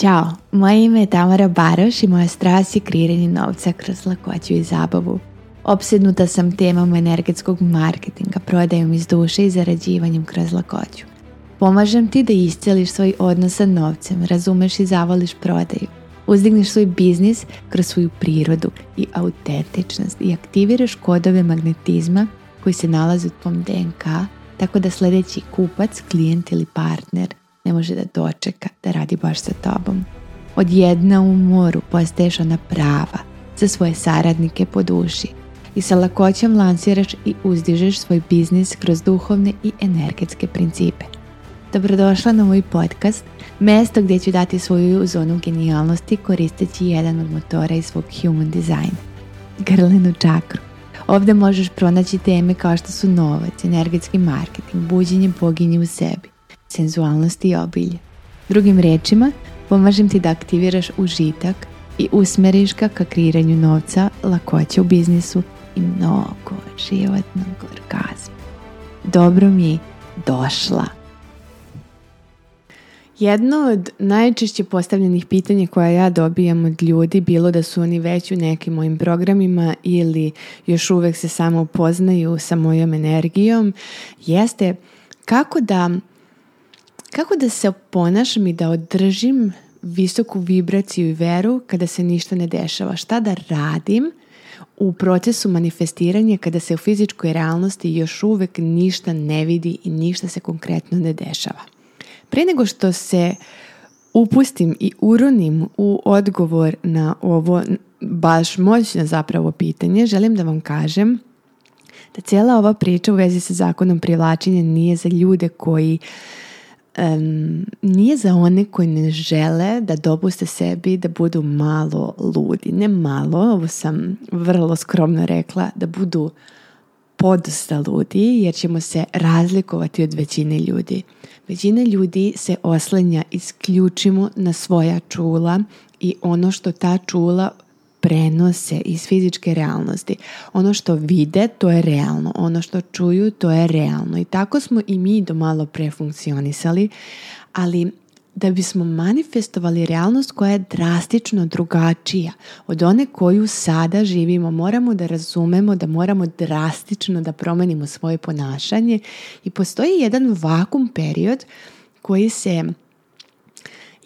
Ćao, moje ime je Tamara Baroš i moja strast je kreiranje novca kroz lakoću i zabavu. Opsednuta sam temom energetskog marketinga, prodajom iz duše i zarađivanjem kroz lakoću. Pomažem ti da isceliš svoj odnos sa novcem, razumeš i zavoliš prodaju. Uzdigneš svoj biznis kroz svoju prirodu i autentičnost i aktiviraš kodove magnetizma koji se nalaze u tvom DNK, tako da sljedeći kupac, klijent ili partner – ne može da dočeka da radi baš sa tobom. Od jedna u moru postaješ ona prava, za svoje saradnike po duši i sa lakoćom lansiraš i uzdižeš svoj biznis kroz duhovne i energetske principe. Dobrodošla na moj podcast, mesto gdje ću dati svoju zonu genijalnosti koristeći jedan od motora iz svog human design, grlenu čakru. Ovdje možeš pronaći teme kao što su novac, energetski marketing, buđenje boginje u sebi, senzualnosti i obilje. Drugim riječima, pomažem ti da aktiviraš užitak i usmeriš ga ka kreiranju novca, lakoće u biznisu i mnogo životnog orgazma. Dobro mi došla. Jedno od najčešće postavljenih pitanja koja ja dobijam od ljudi bilo da su oni već u nekim mojim programima ili još uvek se samo upoznaju sa mojom energijom jeste kako da kako da se ponašam i da održim visoku vibraciju i veru kada se ništa ne dešava? Šta da radim u procesu manifestiranja kada se u fizičkoj realnosti još uvek ništa ne vidi i ništa se konkretno ne dešava? Pre nego što se upustim i uronim u odgovor na ovo baš moćno zapravo pitanje, želim da vam kažem da cijela ova priča u vezi sa zakonom privlačenja nije za ljude koji um, nije za one koji ne žele da dopuste sebi da budu malo ludi. Ne malo, ovo sam vrlo skromno rekla, da budu podosta ludi jer ćemo se razlikovati od većine ljudi. Većina ljudi se oslanja isključimo na svoja čula i ono što ta čula prenose iz fizičke realnosti. Ono što vide, to je realno. Ono što čuju, to je realno. I tako smo i mi do malo pre funkcionisali, ali da bismo manifestovali realnost koja je drastično drugačija od one koju sada živimo, moramo da razumemo da moramo drastično da promenimo svoje ponašanje i postoji jedan vakum period koji se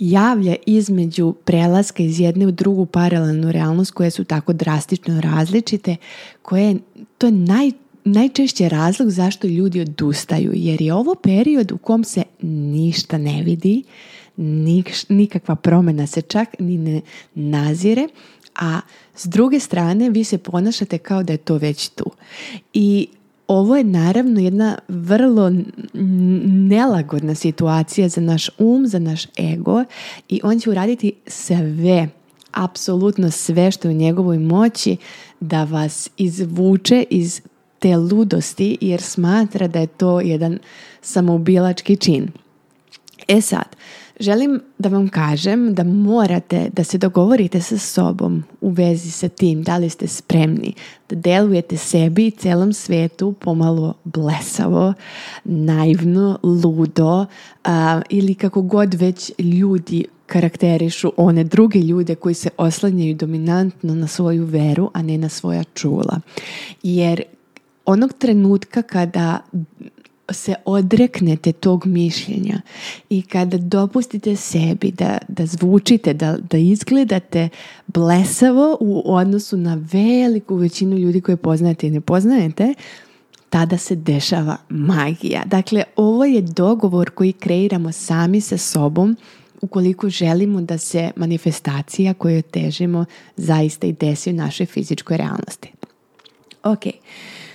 javlja između prelaska iz jedne u drugu paralelnu realnost koje su tako drastično različite, koje, to je naj, najčešće razlog zašto ljudi odustaju, jer je ovo period u kom se ništa ne vidi, nikakva promjena se čak ni ne nazire, a s druge strane vi se ponašate kao da je to već tu. I ovo je naravno jedna vrlo nelagodna situacija za naš um, za naš ego i on će uraditi sve, apsolutno sve što je u njegovoj moći da vas izvuče iz te ludosti jer smatra da je to jedan samoubilački čin. E sad, Želim da vam kažem da morate da se dogovorite sa sobom u vezi sa tim da li ste spremni da delujete sebi i celom svetu pomalo blesavo, naivno, ludo ili kako god već ljudi karakterišu one druge ljude koji se oslanjaju dominantno na svoju veru, a ne na svoja čula. Jer onog trenutka kada se odreknete tog mišljenja i kada dopustite sebi da, da zvučite, da, da izgledate blesavo u odnosu na veliku većinu ljudi koje poznajete i ne poznajete, tada se dešava magija. Dakle, ovo je dogovor koji kreiramo sami sa sobom ukoliko želimo da se manifestacija koju težimo zaista i desi u našoj fizičkoj realnosti. Ok,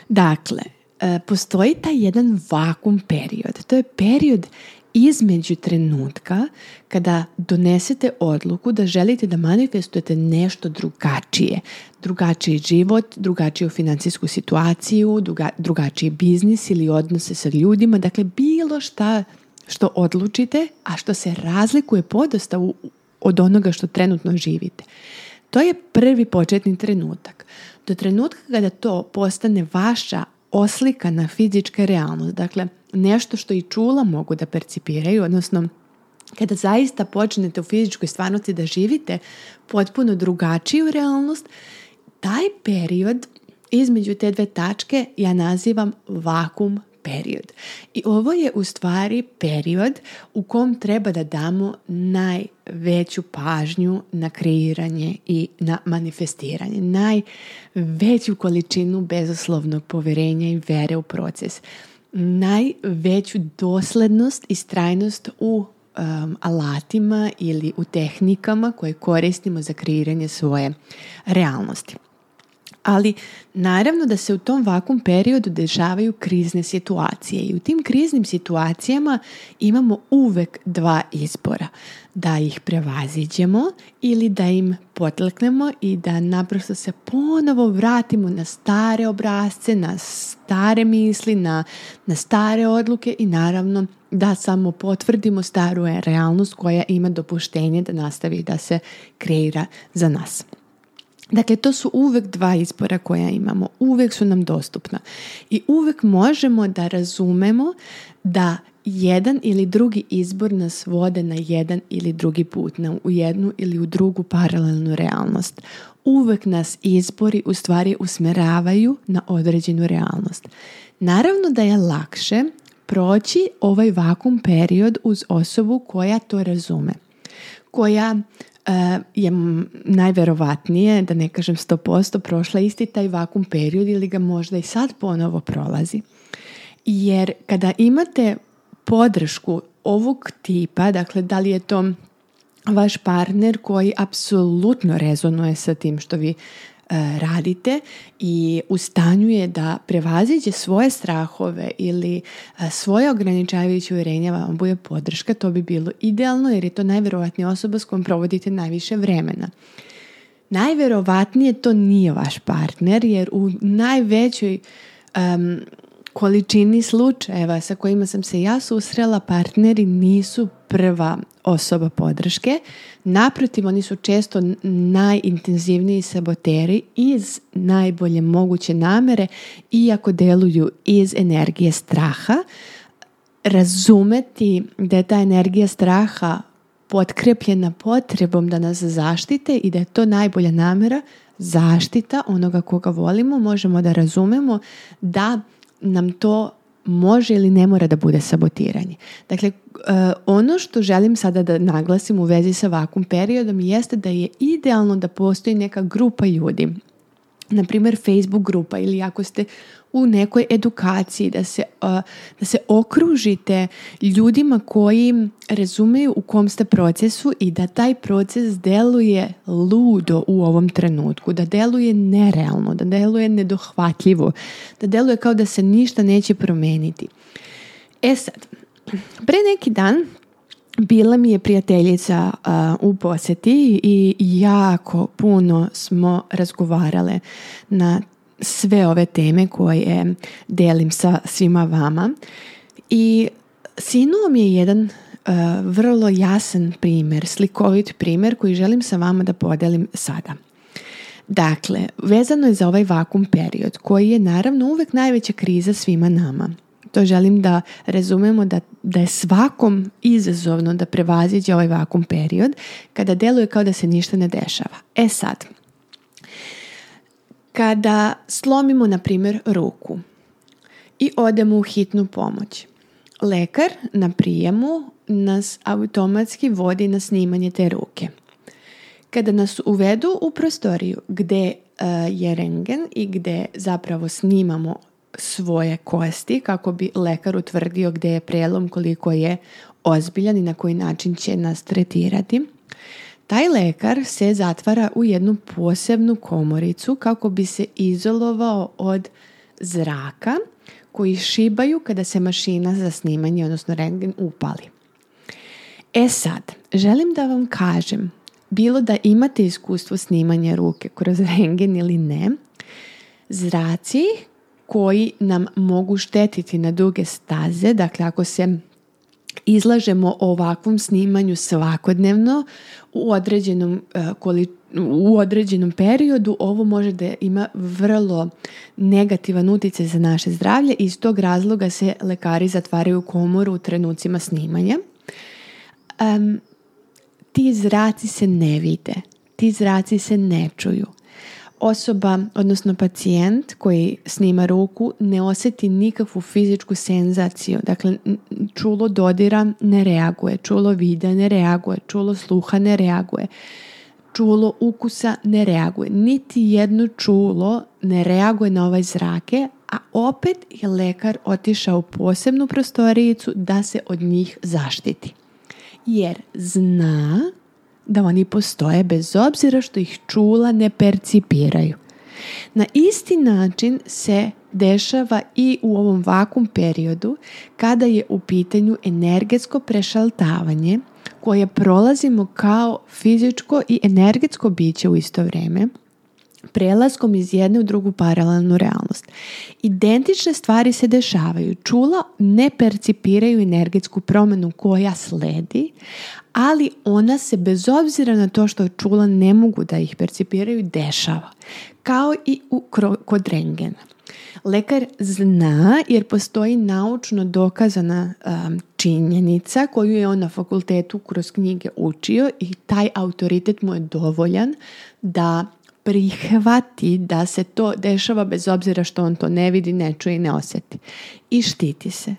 dakle, E, postoji taj jedan vakum period. To je period između trenutka kada donesete odluku da želite da manifestujete nešto drugačije. Drugačiji život, drugačiju financijsku situaciju, drugačiji biznis ili odnose sa ljudima. Dakle, bilo šta što odlučite, a što se razlikuje podosta u, od onoga što trenutno živite. To je prvi početni trenutak. Do trenutka kada to postane vaša oslika na fizičke realnost. Dakle, nešto što i čula mogu da percipiraju, odnosno kada zaista počnete u fizičkoj stvarnosti da živite potpuno drugačiju realnost, taj period između te dve tačke ja nazivam vakum period. I ovo je u stvari period u kom treba da damo najveću pažnju na kreiranje i na manifestiranje. Najveću količinu bezoslovnog poverenja i vere u proces. Najveću doslednost i strajnost u um, alatima ili u tehnikama koje koristimo za kreiranje svoje realnosti ali naravno da se u tom vakum periodu dešavaju krizne situacije i u tim kriznim situacijama imamo uvek dva izbora. Da ih prevaziđemo ili da im potleknemo i da naprosto se ponovo vratimo na stare obrazce, na stare misli, na, na stare odluke i naravno da samo potvrdimo staru realnost koja ima dopuštenje da nastavi da se kreira za nas. Dakle, to su uvek dva izbora koja imamo, uvek su nam dostupna i uvek možemo da razumemo da jedan ili drugi izbor nas vode na jedan ili drugi put, na u jednu ili u drugu paralelnu realnost. Uvek nas izbori u stvari usmeravaju na određenu realnost. Naravno da je lakše proći ovaj vakum period uz osobu koja to razume, koja Eh, je najverovatnije, da ne kažem 100%, prošla isti taj vakum period ili ga možda i sad ponovo prolazi. Jer kada imate podršku ovog tipa, dakle da li je to vaš partner koji apsolutno rezonuje sa tim što vi E, radite i u stanju je da prevaziđe svoje strahove ili e, svoje ograničavajuće uvjerenja vam bude podrška, to bi bilo idealno jer je to najvjerojatnija osoba s kojom provodite najviše vremena. Najvjerovatnije to nije vaš partner jer u najvećoj količini slučajeva sa kojima sam se ja susrela, partneri nisu prva osoba podrške. Naprotiv, oni su često najintenzivniji saboteri iz najbolje moguće namere, iako deluju iz energije straha. Razumeti da je ta energija straha potkrepljena potrebom da nas zaštite i da je to najbolja namera zaštita onoga koga volimo, možemo da razumemo da nam to može ili ne mora da bude sabotiranje. Dakle, uh, ono što želim sada da naglasim u vezi sa ovakvom periodom jeste da je idealno da postoji neka grupa ljudi na primjer Facebook grupa ili ako ste u nekoj edukaciji da se, da se okružite ljudima koji razumiju u kom ste procesu i da taj proces deluje ludo u ovom trenutku, da deluje nerealno, da deluje nedohvatljivo, da deluje kao da se ništa neće promijeniti. E sad, pre neki dan bila mi je prijateljica u posjeti i jako puno smo razgovarale na sve ove teme koje delim sa svima vama i sinuo mi je jedan vrlo jasan primjer, slikovit primjer koji želim sa vama da podelim sada. Dakle, vezano je za ovaj vakum period koji je naravno uvijek najveća kriza svima nama to želim da razumemo da, da je svakom izazovno da prevaziđe ovaj vakum period kada deluje kao da se ništa ne dešava. E sad, kada slomimo, na primjer, ruku i odemo u hitnu pomoć, lekar na prijemu nas automatski vodi na snimanje te ruke. Kada nas uvedu u prostoriju gdje eh, je rengen i gdje zapravo snimamo svoje kosti kako bi lekar utvrdio gdje je prelom, koliko je ozbiljan i na koji način će nas tretirati. Taj lekar se zatvara u jednu posebnu komoricu kako bi se izolovao od zraka koji šibaju kada se mašina za snimanje, odnosno rengen, upali. E sad, želim da vam kažem, bilo da imate iskustvo snimanja ruke kroz rengen ili ne, zraci koji nam mogu štetiti na duge staze. Dakle, ako se izlažemo ovakvom snimanju svakodnevno u određenom, e, u određenom periodu ovo može da ima vrlo negativan utjecaj za naše zdravlje i iz tog razloga se lekari zatvaraju komoru u trenucima snimanja. Um, ti zraci se ne vide, ti zraci se ne čuju osoba, odnosno pacijent koji snima ruku ne osjeti nikakvu fizičku senzaciju. Dakle, čulo dodira ne reaguje, čulo vida ne reaguje, čulo sluha ne reaguje, čulo ukusa ne reaguje. Niti jedno čulo ne reaguje na ovaj zrake, a opet je lekar otišao u posebnu prostorijicu da se od njih zaštiti. Jer zna da oni postoje bez obzira što ih čula ne percipiraju. Na isti način se dešava i u ovom vakum periodu kada je u pitanju energetsko prešaltavanje koje prolazimo kao fizičko i energetsko biće u isto vrijeme – prelaskom iz jedne u drugu paralelnu realnost. Identične stvari se dešavaju. Čula ne percipiraju energetsku promjenu koja sledi, ali ona se bez obzira na to što čula ne mogu da ih percipiraju, dešava. Kao i u, kod rengena. Lekar zna jer postoji naučno dokazana um, činjenica koju je on na fakultetu kroz knjige učio i taj autoritet mu je dovoljan da prihvati da se to dešava bez obzira što on to ne vidi, ne čuje i ne osjeti. I štiti se.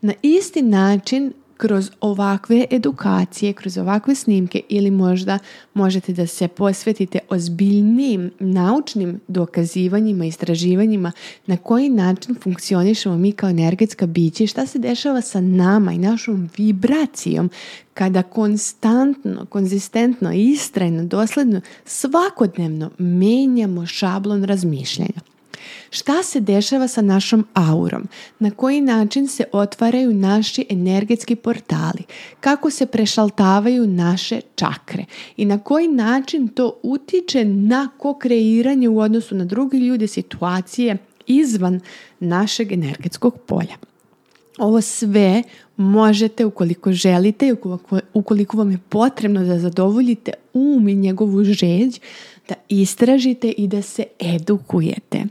Na isti način kroz ovakve edukacije, kroz ovakve snimke ili možda možete da se posvetite ozbiljnim naučnim dokazivanjima, istraživanjima na koji način funkcionišemo mi kao energetska bića i šta se dešava sa nama i našom vibracijom kada konstantno, konzistentno, istrajno, dosledno, svakodnevno menjamo šablon razmišljanja. Šta se dešava sa našom aurom? Na koji način se otvaraju naši energetski portali? Kako se prešaltavaju naše čakre? I na koji način to utiče na kokreiranje u odnosu na druge ljude situacije izvan našeg energetskog polja? Ovo sve možete ukoliko želite i ukoliko, vam je potrebno da zadovoljite um i njegovu žeđ, da istražite i da se edukujete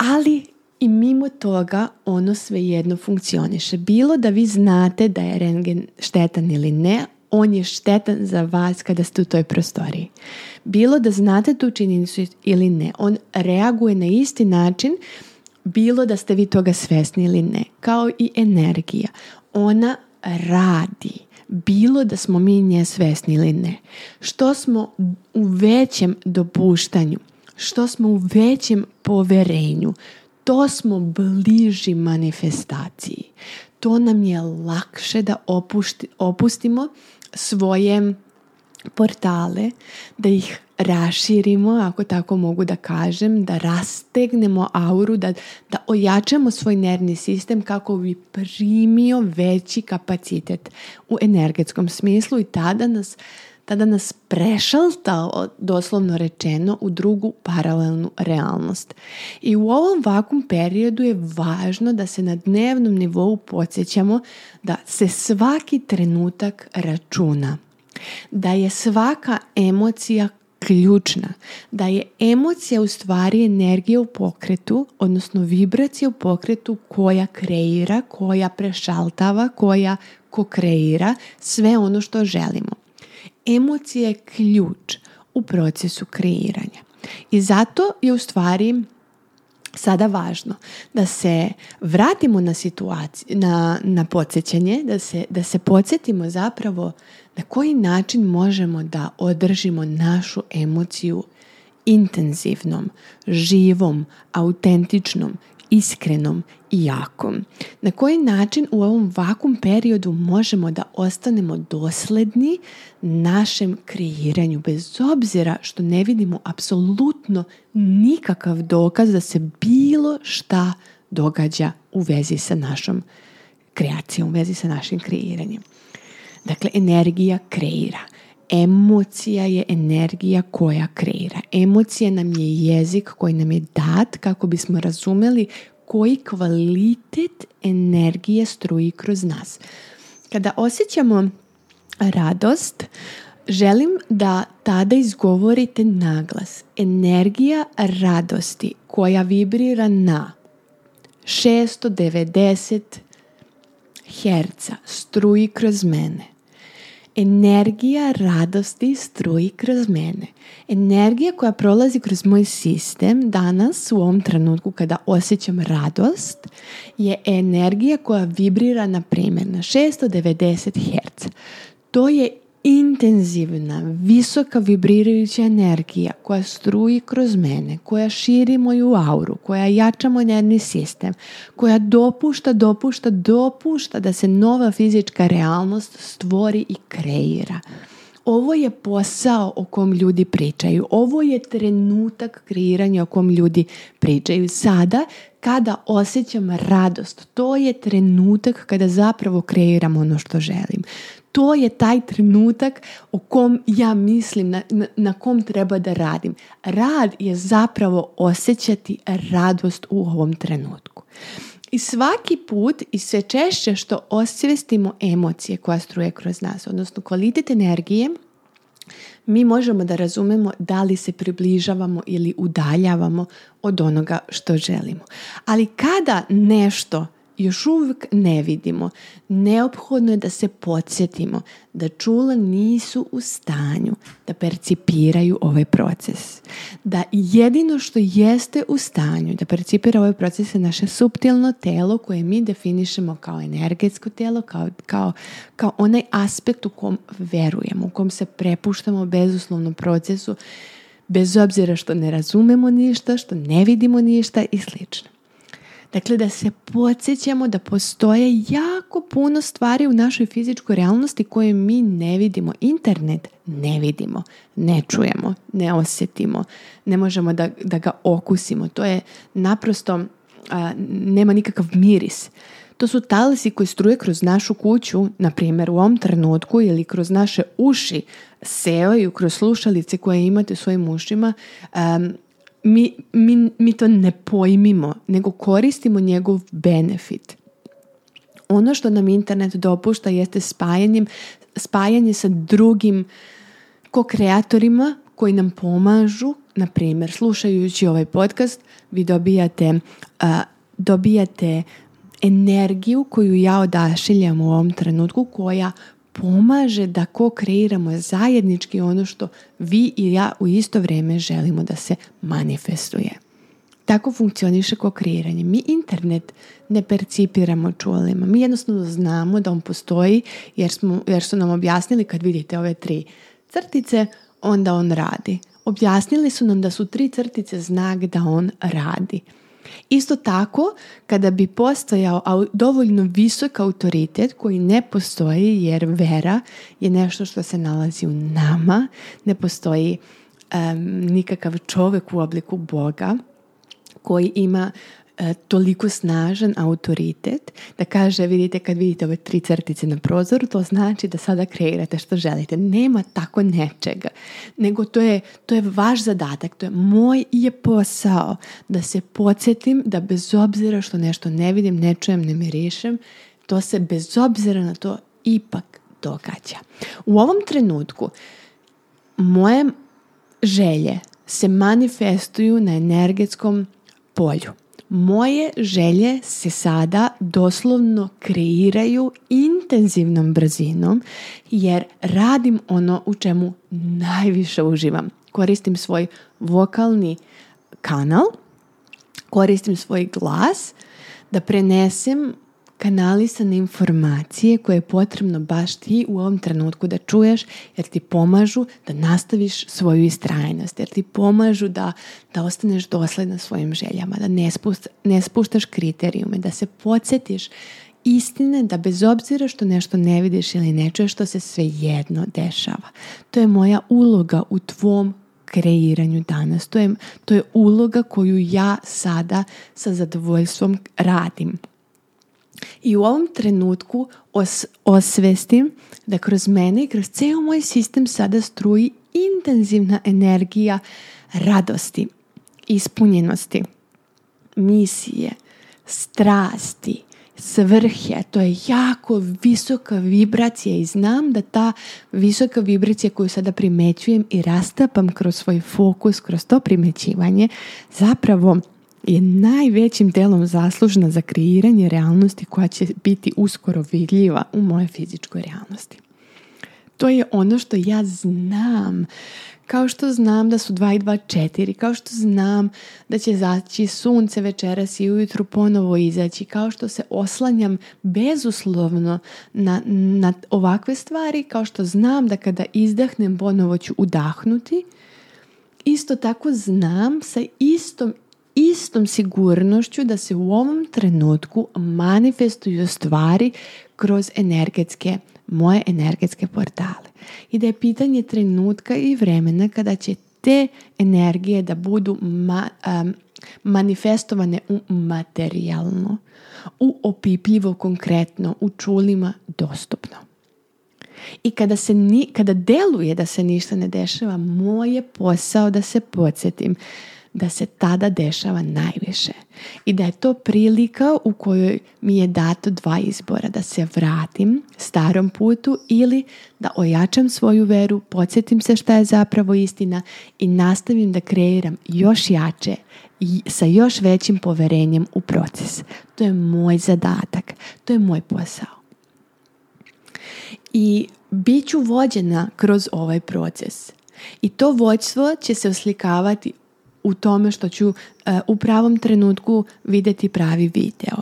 ali i mimo toga ono svejedno funkcioniše. Bilo da vi znate da je rengen štetan ili ne, on je štetan za vas kada ste u toj prostoriji. Bilo da znate tu činjenicu ili ne, on reaguje na isti način bilo da ste vi toga svjesni ili ne, kao i energija. Ona radi, bilo da smo mi nje svjesni ili ne. Što smo u većem dopuštanju što smo u većem poverenju, to smo bliži manifestaciji. To nam je lakše da opustimo svoje portale, da ih raširimo, ako tako mogu da kažem, da rastegnemo auru, da, da ojačamo svoj nervni sistem kako bi primio veći kapacitet u energetskom smislu i tada nas tada nas prešaltao, doslovno rečeno, u drugu paralelnu realnost. I u ovom vakum periodu je važno da se na dnevnom nivou podsjećamo da se svaki trenutak računa, da je svaka emocija ključna, da je emocija u stvari energija u pokretu, odnosno vibracija u pokretu koja kreira, koja prešaltava, koja kokreira sve ono što želimo emocija je ključ u procesu kreiranja. I zato je u stvari sada važno da se vratimo na situaciju, na, na podsjećanje, da se, da se podsjetimo zapravo na koji način možemo da održimo našu emociju intenzivnom, živom, autentičnom iskrenom i jakom. Na koji način u ovom vakum periodu možemo da ostanemo dosledni našem kreiranju, bez obzira što ne vidimo apsolutno nikakav dokaz da se bilo šta događa u vezi sa našom kreacijom, u vezi sa našim kreiranjem. Dakle, energija kreira emocija je energija koja kreira. Emocija nam je jezik koji nam je dat kako bismo razumeli koji kvalitet energije struji kroz nas. Kada osjećamo radost, želim da tada izgovorite naglas. Energija radosti koja vibrira na 690 herca struji kroz mene energija radosti struji kroz mene. Energija koja prolazi kroz moj sistem danas u ovom trenutku kada osjećam radost je energija koja vibrira na primjer na 690 Hz. To je intenzivna, visoka vibrirajuća energija koja struji kroz mene, koja širi moju auru, koja jača moj sistem, koja dopušta, dopušta, dopušta da se nova fizička realnost stvori i kreira. Ovo je posao o kom ljudi pričaju. Ovo je trenutak kreiranja o kom ljudi pričaju. Sada kada osjećam radost, to je trenutak kada zapravo kreiram ono što želim to je taj trenutak o kom ja mislim, na, na, kom treba da radim. Rad je zapravo osjećati radost u ovom trenutku. I svaki put i sve češće što osvijestimo emocije koja struje kroz nas, odnosno kvalitet energije, mi možemo da razumemo da li se približavamo ili udaljavamo od onoga što želimo. Ali kada nešto još uvijek ne vidimo. Neophodno je da se podsjetimo da čula nisu u stanju da percipiraju ovaj proces. Da jedino što jeste u stanju da percipira ovaj proces je naše subtilno telo koje mi definišemo kao energetsko telo, kao, kao, kao onaj aspekt u kom verujemo, u kom se prepuštamo bezuslovnom procesu bez obzira što ne razumemo ništa, što ne vidimo ništa i slično. Dakle, da se podsjećamo da postoje jako puno stvari u našoj fizičkoj realnosti koje mi ne vidimo. Internet ne vidimo, ne čujemo, ne osjetimo, ne možemo da, da ga okusimo. To je naprosto, nema nikakav miris. To su talisi koji struje kroz našu kuću, na primjer u ovom trenutku ili kroz naše uši, seoju, kroz slušalice koje imate u svojim ušima, mi, mi, to ne pojmimo, nego koristimo njegov benefit. Ono što nam internet dopušta jeste spajanjem, spajanje sa drugim kokreatorima koji nam pomažu, na primjer, slušajući ovaj podcast, vi dobijate, dobijate energiju koju ja odašiljam u ovom trenutku koja pomaže da ko kreiramo zajednički ono što vi i ja u isto vrijeme želimo da se manifestuje. Tako funkcioniše ko kreiranje. Mi internet ne percipiramo čulima. Mi jednostavno znamo da on postoji jer, smo, jer su nam objasnili kad vidite ove tri crtice, onda on radi. Objasnili su nam da su tri crtice znak da on radi. Isto tako, kada bi postojao dovoljno visok autoritet koji ne postoji jer vera je nešto što se nalazi u nama, ne postoji nikakav čovjek u obliku Boga koji ima E, toliko snažan autoritet da kaže, vidite, kad vidite ove tri crtice na prozoru, to znači da sada kreirate što želite. Nema tako nečega. Nego to je, to je vaš zadatak, to je moj je posao da se podsjetim da bez obzira što nešto ne vidim, ne čujem, ne mirišem, to se bez obzira na to ipak događa. U ovom trenutku moje želje se manifestuju na energetskom polju. Moje želje se sada doslovno kreiraju intenzivnom brzinom jer radim ono u čemu najviše uživam. Koristim svoj vokalni kanal, koristim svoj glas da prenesem kanalisane informacije koje je potrebno baš ti u ovom trenutku da čuješ jer ti pomažu da nastaviš svoju istrajnost, jer ti pomažu da, da ostaneš na svojim željama, da ne, spuštaš kriterijume, da se podsjetiš istine da bez obzira što nešto ne vidiš ili ne čuješ, što se svejedno dešava. To je moja uloga u tvom kreiranju danas. To je, to je uloga koju ja sada sa zadovoljstvom radim i u ovom trenutku os- osvestim da kroz mene i kroz ceo moj sistem sada struji intenzivna energija radosti, ispunjenosti, misije, strasti, svrhe. To je jako visoka vibracija i znam da ta visoka vibracija koju sada primećujem i rastapam kroz svoj fokus, kroz to primećivanje, zapravo je najvećim delom zaslužna za kreiranje realnosti koja će biti uskoro vidljiva u mojoj fizičkoj realnosti. To je ono što ja znam. Kao što znam da su 2 i dva četiri, kao što znam da će zaći sunce večeras i ujutru ponovo izaći, kao što se oslanjam bezuslovno na, na ovakve stvari, kao što znam da kada izdahnem ponovo ću udahnuti, isto tako znam sa istom istom sigurnošću da se u ovom trenutku manifestuju stvari kroz energetske, moje energetske portale. I da je pitanje trenutka i vremena kada će te energije da budu manifestovane u materijalno, u opipljivo, konkretno, u čulima, dostupno. I kada, se ni, kada deluje da se ništa ne dešava, moj je posao da se podsjetim da se tada dešava najviše i da je to prilika u kojoj mi je dato dva izbora, da se vratim starom putu ili da ojačam svoju veru, podsjetim se šta je zapravo istina i nastavim da kreiram još jače i sa još većim poverenjem u proces. To je moj zadatak, to je moj posao. I bit ću vođena kroz ovaj proces. I to vođstvo će se oslikavati u tome što ću e, u pravom trenutku vidjeti pravi video,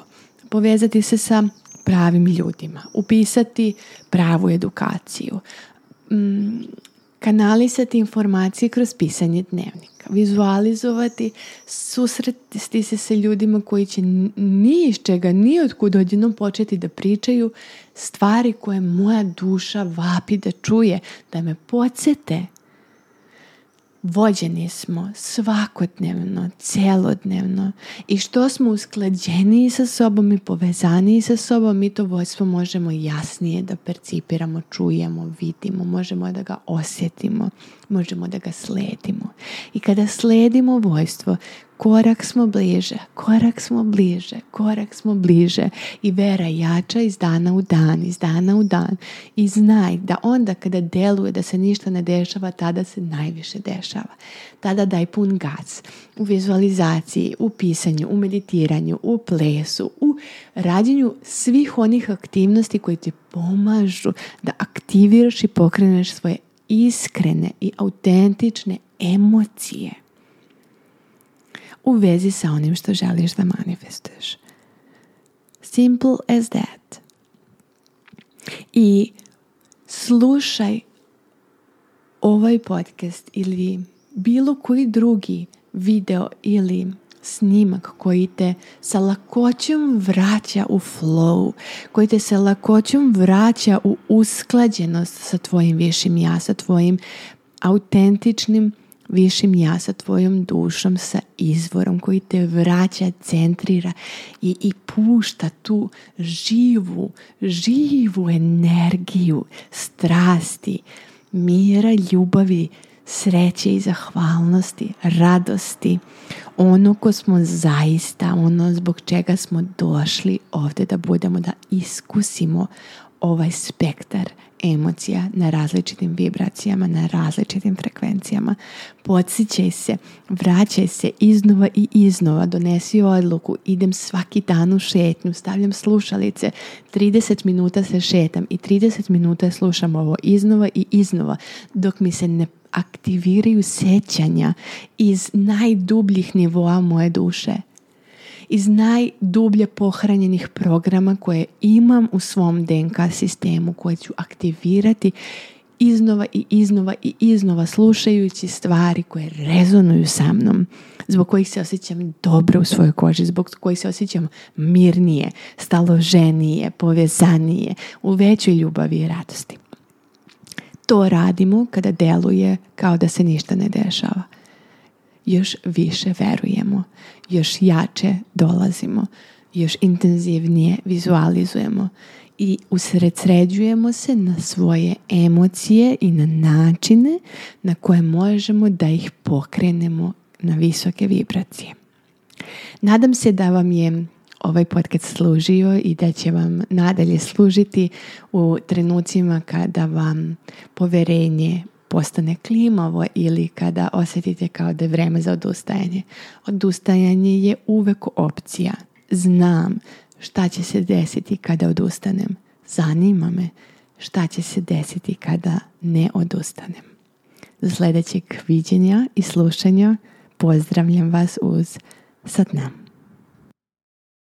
povezati se sa pravim ljudima, upisati pravu edukaciju, mm, kanalisati informacije kroz pisanje dnevnika, vizualizovati, susretiti se sa ljudima koji će ni iz čega, ni kud odjednom početi da pričaju stvari koje moja duša vapi da čuje, da me podsjete vođeni smo svakodnevno, celodnevno i što smo usklađeniji sa sobom i povezaniji sa sobom, mi to vojstvo možemo jasnije da percipiramo, čujemo, vidimo, možemo da ga osjetimo, možemo da ga sledimo. I kada sledimo vojstvo, korak smo bliže, korak smo bliže, korak smo bliže i vera jača iz dana u dan, iz dana u dan i znaj da onda kada deluje da se ništa ne dešava, tada se najviše dešava. Tada daj pun gac u vizualizaciji, u pisanju, u meditiranju, u plesu, u rađenju svih onih aktivnosti koje ti pomažu da aktiviraš i pokreneš svoje iskrene i autentične emocije u vezi sa onim što želiš da manifestuješ. Simple as that. I slušaj ovaj podcast ili bilo koji drugi video ili snimak koji te sa lakoćom vraća u flow, koji te sa lakoćom vraća u usklađenost sa tvojim višim ja, sa tvojim autentičnim višim ja sa tvojom dušom, sa izvorom koji te vraća, centrira i, i pušta tu živu, živu energiju, strasti, mira, ljubavi, sreće i zahvalnosti, radosti, ono ko smo zaista, ono zbog čega smo došli ovdje da budemo, da iskusimo ovaj spektar emocija na različitim vibracijama, na različitim frekvencijama. Podsjećaj se, vraćaj se iznova i iznova, donesi odluku, idem svaki dan u šetnju, stavljam slušalice, 30 minuta se šetam i 30 minuta slušam ovo iznova i iznova, dok mi se ne aktiviraju sećanja iz najdubljih nivoa moje duše iz najdublje pohranjenih programa koje imam u svom DNK sistemu koje ću aktivirati iznova i iznova i iznova slušajući stvari koje rezonuju sa mnom, zbog kojih se osjećam dobro u svojoj koži, zbog kojih se osjećam mirnije, staloženije, povezanije, u većoj ljubavi i radosti. To radimo kada deluje kao da se ništa ne dešava još više verujemo, još jače dolazimo, još intenzivnije vizualizujemo i usredsređujemo se na svoje emocije i na načine na koje možemo da ih pokrenemo na visoke vibracije. Nadam se da vam je ovaj podcast služio i da će vam nadalje služiti u trenucima kada vam poverenje postane klimavo ili kada osjetite kao da je vreme za odustajanje. Odustajanje je uvek opcija. Znam šta će se desiti kada odustanem. Zanima me šta će se desiti kada ne odustanem. Do sljedećeg viđenja i slušanja pozdravljam vas uz nam.